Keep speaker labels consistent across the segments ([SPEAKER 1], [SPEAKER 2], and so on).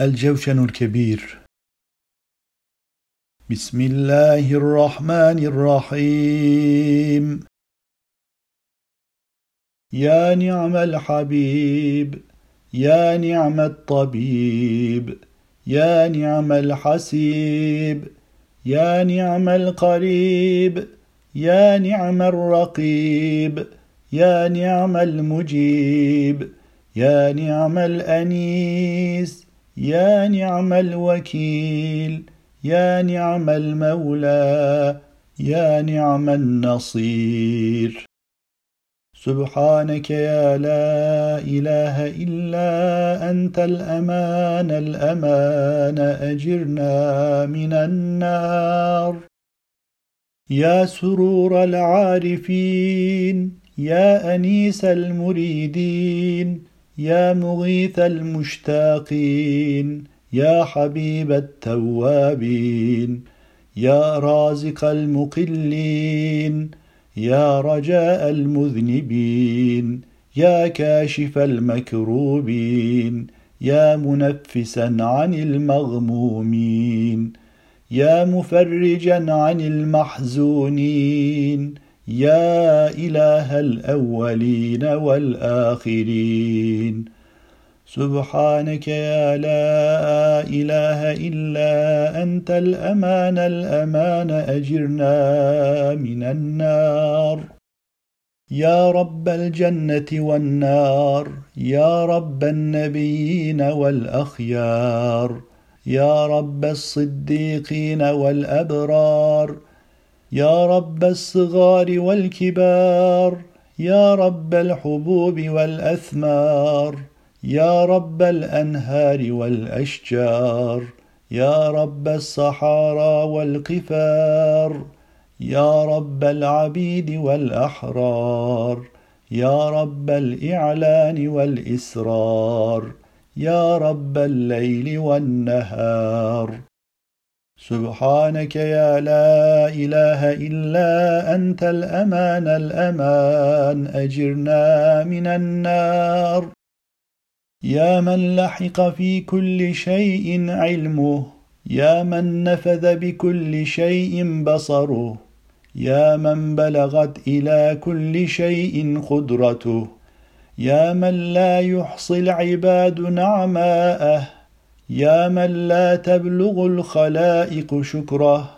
[SPEAKER 1] الجوشن الكبير. بسم الله الرحمن الرحيم. يا نعم الحبيب يا نعم الطبيب يا نعم الحسيب يا نعم القريب يا نعم الرقيب يا نعم المجيب يا نعم الأنيس يا نعم الوكيل يا نعم المولى يا نعم النصير. سبحانك يا لا إله إلا أنت الأمان الأمان أجرنا من النار. يا سرور العارفين يا أنيس المريدين يا مغيث المشتاقين يا حبيب التوابين يا رازق المقلين يا رجاء المذنبين يا كاشف المكروبين يا منفسا عن المغمومين يا مفرجا عن المحزونين يا إله الأولين والآخرين. سبحانك يا لا إله إلا أنت الأمان الأمان أجرنا من النار. يا رب الجنة والنار يا رب النبيين والأخيار يا رب الصديقين والأبرار يا رب الصغار والكبار يا رب الحبوب والأثمار يا رب الأنهار والأشجار يا رب الصحارى والقفار يا رب العبيد والأحرار يا رب الإعلان والإسرار يا رب الليل والنهار. سبحانك يا لا إله إلا أنت الأمان الأمان. أجرنا من النار. يا من لحق في كل شيء علمه يا من نفذ بكل شيء بصره يا من بلغت إلى كل شيء قدرته يا من لا يحصي العباد نعماءه. يا من لا تبلغ الخلائق شكره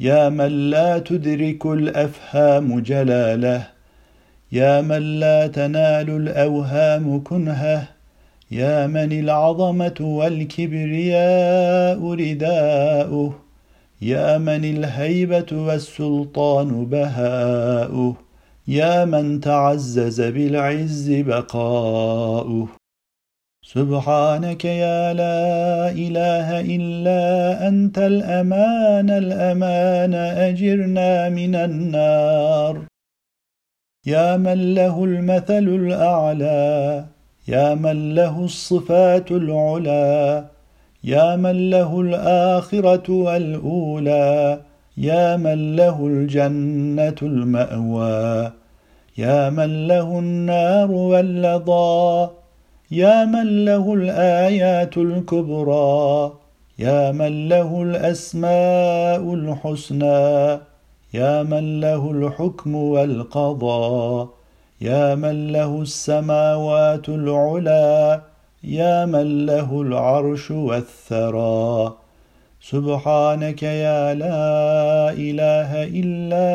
[SPEAKER 1] يا من لا تدرك الأفهام جلاله يا من لا تنال الأوهام كنهه يا من العظمة والكبرياء رداؤه يا من الهيبة والسلطان بهاؤه يا من تعزز بالعز بقاؤه. سبحانك يا لا إله إلا أنت الأمان الأمان أجرنا من النار. يا من له المثل الأعلى يا من له الصفات العلى يا من له الآخرة والأولى يا من له الجنة المأوى يا من له النار واللظى. يا من له الآيات الكبرى يا من له الأسماء الحسنى يا من له الحكم والقضاء يا من له السماوات العلى يا من له العرش والثرى. سبحانك يا لا إله إلا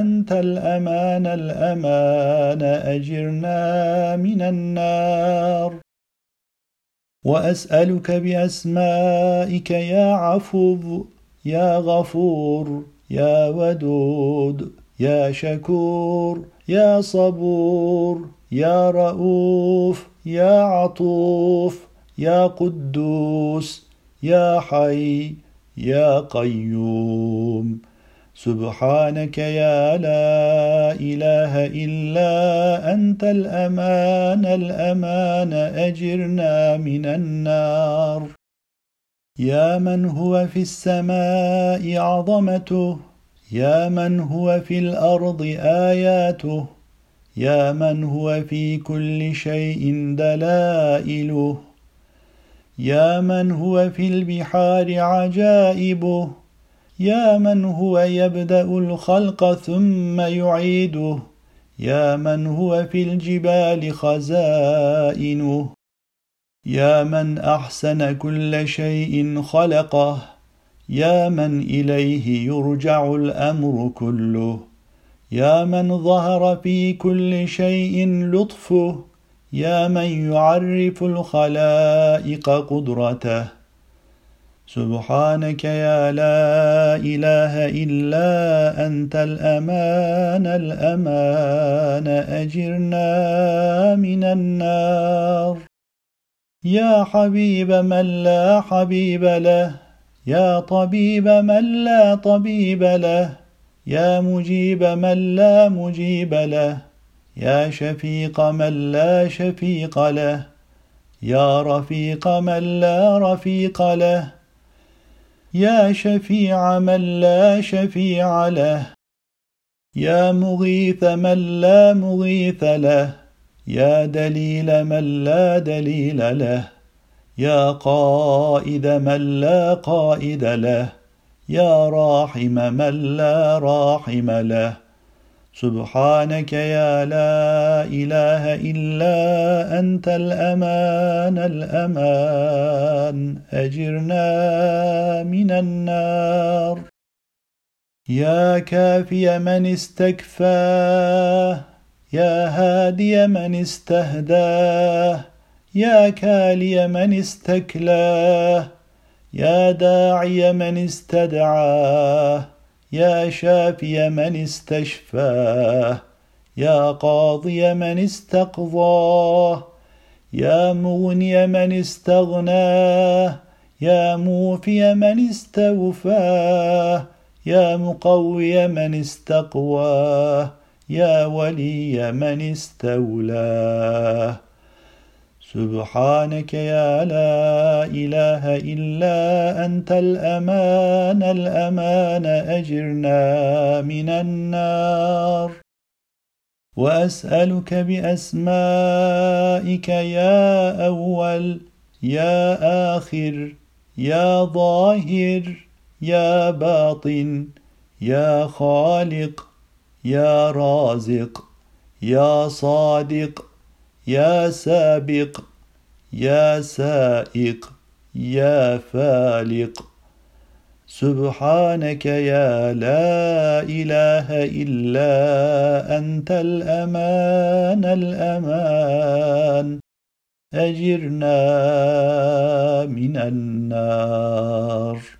[SPEAKER 1] أنت الأمان الأمان أجرنا من النار. وأسألك بأسمائك يا عفو يا غفور يا ودود يا شكور يا صبور يا رؤوف يا عطوف يا قدوس. يا حي يا قيوم. سبحانك يا لا إله إلا أنت الأمان الأمان أجرنا من النار. يا من هو في السماء عظمته يا من هو في الأرض آياته يا من هو في كل شيء دلائله. يا من هو في البحار عجائبه. يا من هو يبدأ الخلق ثم يعيده. يا من هو في الجبال خزائنه. يا من أحسن كل شيء خلقه. يا من إليه يرجع الأمر كله. يا من ظهر في كل شيء لطفه. يا من يعرف الخلائق قدرته. سبحانك يا لا إله إلا أنت الأمان الأمان أجرنا من النار. يا حبيب من لا حبيب له يا طبيب من لا طبيب له يا مجيب من لا مجيب له. يا شفيق من لا شفيق له يا رفيق من لا رفيق له يا شفيع من لا شفيع له يا مغيث من لا مغيث له يا دليل من لا دليل له يا قائد من لا قائد له يا راحم من لا راحم له. سبحانك يا لا إله إلا أنت الأمان الأمان. أجرنا من النار. يا كافي من استكفاه يا هادي من استهداه يا كالي من استكلاه يا داعي من استدعاه. يا شافي من استشفاه يا قاضي من استقضاه يا مغني من استغناه يا موفي من استوفاه يا مقوي من استقواه يا ولي من استولاه. سبحانك يا لا إله إلا أنت الأمان الأمان أجرنا من النار. وأسألك بأسمائك يا أول يا آخر يا ظاهر يا باطن يا خالق يا رازق يا صادق. يا سابق يا سائق يا فالق. سبحانك يا لا إله إلا أنت الأمان الأمان. أجرنا من النار.